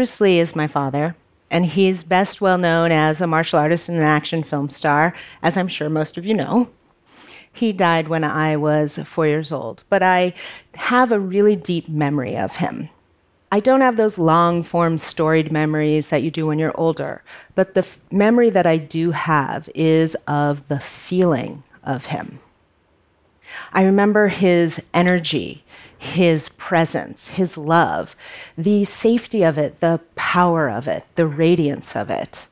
Bruce Lee is my father, and he's best well known as a martial artist and an action film star, as I'm sure most of you know. He died when I was four years old, but I have a really deep memory of him. I don't have those long form storied memories that you do when you're older, but the memory that I do have is of the feeling of him. I remember his energy, his presence, his love, the safety of it, the power of it, the radiance of it.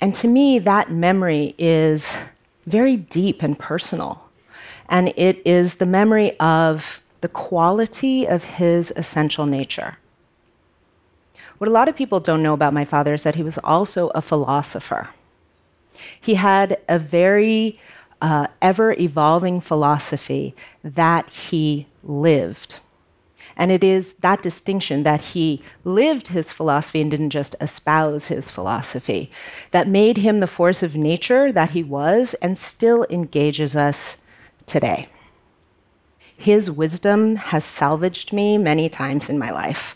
And to me, that memory is very deep and personal. And it is the memory of the quality of his essential nature. What a lot of people don't know about my father is that he was also a philosopher. He had a very uh, ever evolving philosophy that he lived. And it is that distinction that he lived his philosophy and didn't just espouse his philosophy that made him the force of nature that he was and still engages us today. His wisdom has salvaged me many times in my life.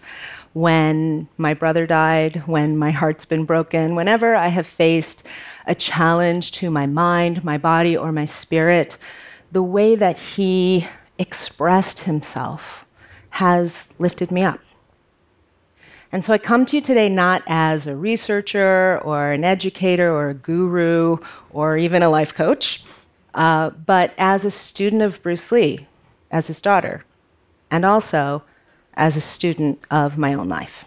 When my brother died, when my heart's been broken, whenever I have faced a challenge to my mind, my body, or my spirit, the way that he expressed himself has lifted me up. And so I come to you today not as a researcher or an educator or a guru or even a life coach, uh, but as a student of Bruce Lee, as his daughter, and also as a student of my own life.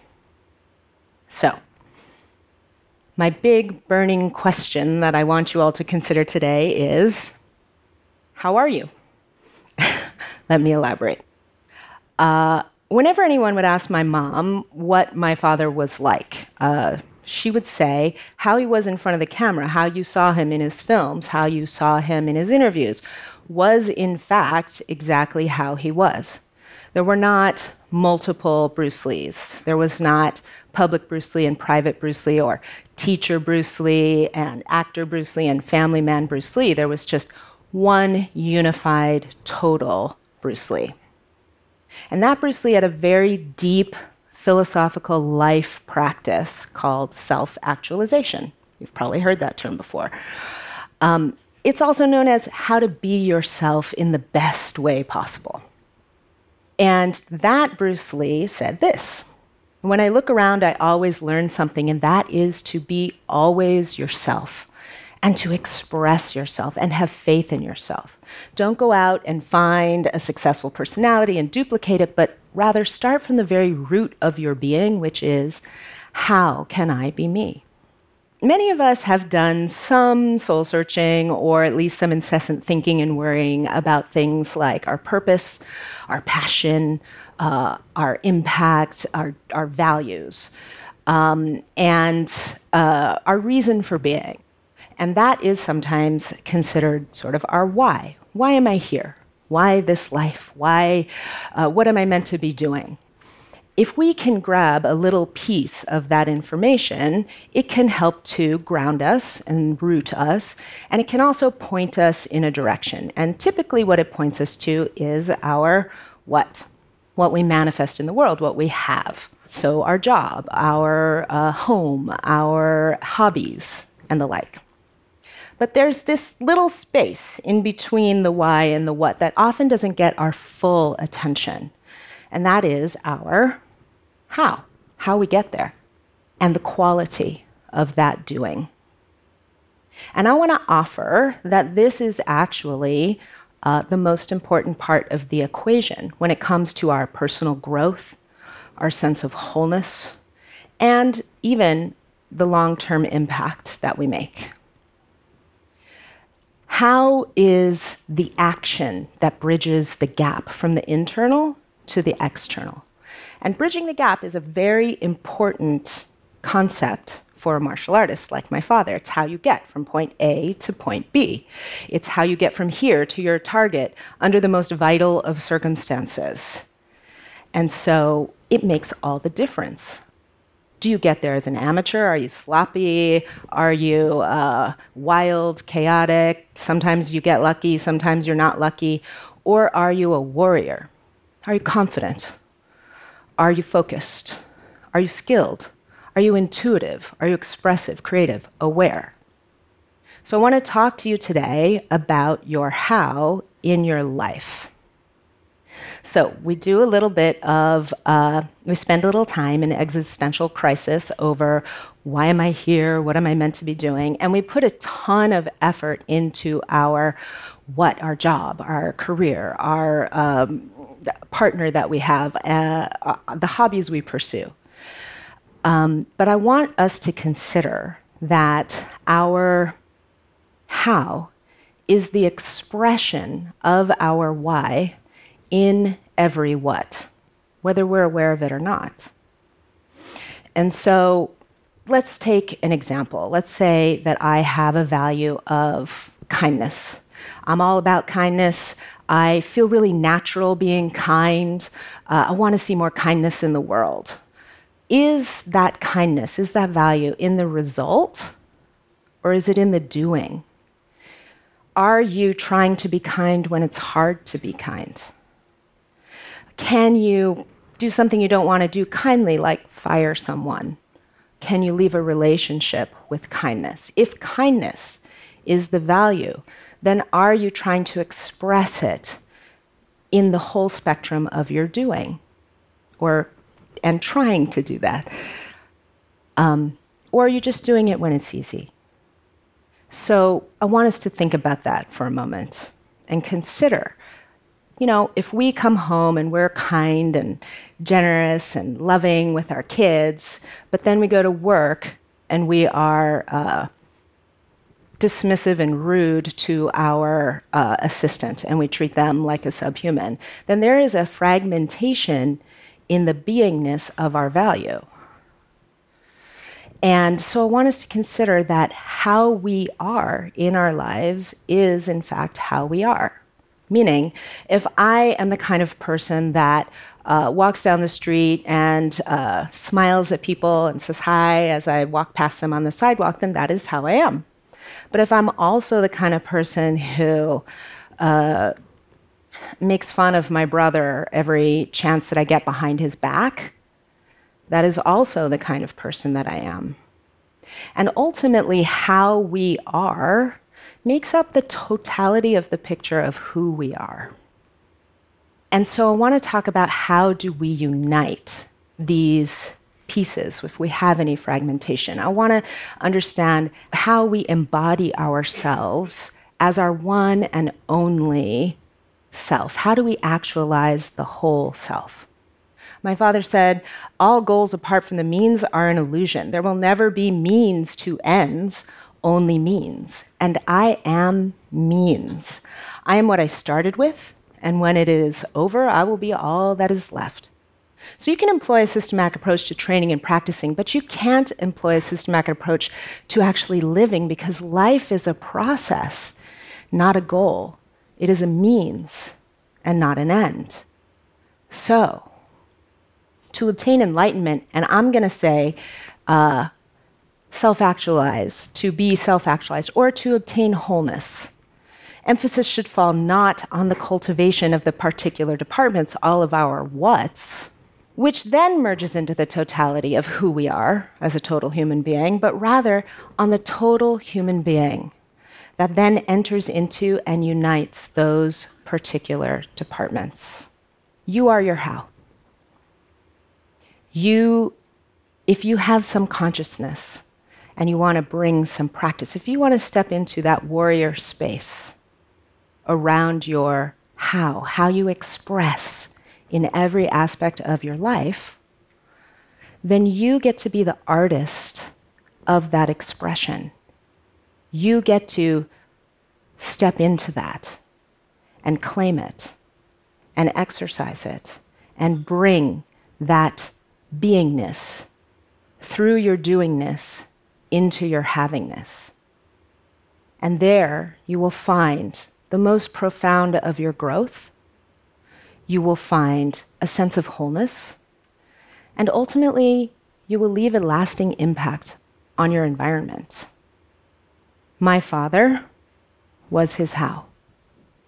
So, my big burning question that I want you all to consider today is How are you? Let me elaborate. Uh, whenever anyone would ask my mom what my father was like, uh, she would say how he was in front of the camera, how you saw him in his films, how you saw him in his interviews, was in fact exactly how he was. There were not multiple Bruce Lees. There was not public Bruce Lee and private Bruce Lee, or teacher Bruce Lee and actor Bruce Lee and family man Bruce Lee. There was just one unified, total Bruce Lee. And that Bruce Lee had a very deep philosophical life practice called self actualization. You've probably heard that term before. Um, it's also known as how to be yourself in the best way possible. And that Bruce Lee said this When I look around, I always learn something, and that is to be always yourself and to express yourself and have faith in yourself. Don't go out and find a successful personality and duplicate it, but rather start from the very root of your being, which is how can I be me? Many of us have done some soul searching or at least some incessant thinking and worrying about things like our purpose, our passion, uh, our impact, our, our values, um, and uh, our reason for being. And that is sometimes considered sort of our why. Why am I here? Why this life? Why, uh, what am I meant to be doing? If we can grab a little piece of that information, it can help to ground us and root us, and it can also point us in a direction. And typically, what it points us to is our what? What we manifest in the world, what we have. So, our job, our uh, home, our hobbies, and the like. But there's this little space in between the why and the what that often doesn't get our full attention, and that is our how, how we get there, and the quality of that doing. And I want to offer that this is actually uh, the most important part of the equation when it comes to our personal growth, our sense of wholeness, and even the long term impact that we make. How is the action that bridges the gap from the internal to the external? And bridging the gap is a very important concept for a martial artist like my father. It's how you get from point A to point B. It's how you get from here to your target under the most vital of circumstances. And so it makes all the difference. Do you get there as an amateur? Are you sloppy? Are you uh, wild, chaotic? Sometimes you get lucky, sometimes you're not lucky. Or are you a warrior? Are you confident? Are you focused? Are you skilled? Are you intuitive? Are you expressive, creative, aware? So I want to talk to you today about your how in your life. So we do a little bit of, uh, we spend a little time in existential crisis over why am I here? What am I meant to be doing? And we put a ton of effort into our what, our job, our career, our um, partner that we have, uh, uh, the hobbies we pursue. Um, but I want us to consider that our how is the expression of our why in every what, whether we're aware of it or not. And so let's take an example. Let's say that I have a value of kindness. I'm all about kindness. I feel really natural being kind. Uh, I want to see more kindness in the world. Is that kindness, is that value in the result or is it in the doing? Are you trying to be kind when it's hard to be kind? Can you do something you don't want to do kindly, like fire someone? Can you leave a relationship with kindness? If kindness is the value, then are you trying to express it in the whole spectrum of your doing? Or and trying to do that? Um, or are you just doing it when it's easy? So I want us to think about that for a moment and consider you know, if we come home and we're kind and generous and loving with our kids, but then we go to work and we are uh, dismissive and rude to our uh, assistant and we treat them like a subhuman, then there is a fragmentation in the beingness of our value. And so I want us to consider that how we are in our lives is, in fact, how we are. Meaning, if I am the kind of person that uh, walks down the street and uh, smiles at people and says hi as I walk past them on the sidewalk, then that is how I am. But if I'm also the kind of person who uh, makes fun of my brother every chance that I get behind his back, that is also the kind of person that I am. And ultimately, how we are makes up the totality of the picture of who we are. And so I want to talk about how do we unite these pieces if we have any fragmentation. I want to understand how we embody ourselves as our one and only self. How do we actualize the whole self? My father said, All goals apart from the means are an illusion. There will never be means to ends, only means. And I am means. I am what I started with, and when it is over, I will be all that is left. So you can employ a systematic approach to training and practicing, but you can't employ a systematic approach to actually living because life is a process, not a goal. It is a means and not an end. So, to obtain enlightenment, and I'm going to say uh, self actualize, to be self actualized, or to obtain wholeness. Emphasis should fall not on the cultivation of the particular departments, all of our what's, which then merges into the totality of who we are as a total human being, but rather on the total human being that then enters into and unites those particular departments. You are your how you, if you have some consciousness and you want to bring some practice, if you want to step into that warrior space around your how, how you express in every aspect of your life, then you get to be the artist of that expression. You get to step into that and claim it and exercise it and bring that beingness through your doingness into your havingness. And there you will find the most profound of your growth. You will find a sense of wholeness. And ultimately, you will leave a lasting impact on your environment. My father was his how.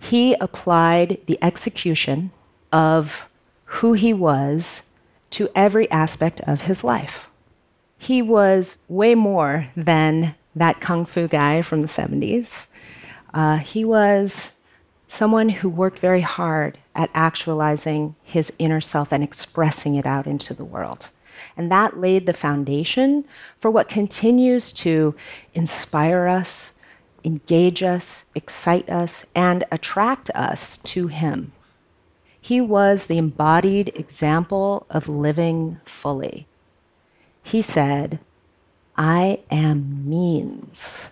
He applied the execution of who he was to every aspect of his life. He was way more than that kung fu guy from the 70s. Uh, he was someone who worked very hard at actualizing his inner self and expressing it out into the world. And that laid the foundation for what continues to inspire us, engage us, excite us, and attract us to him. He was the embodied example of living fully. He said, I am means,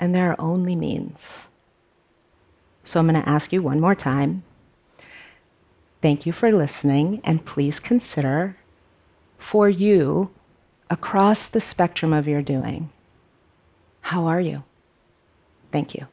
and there are only means. So I'm going to ask you one more time. Thank you for listening, and please consider for you across the spectrum of your doing how are you? Thank you.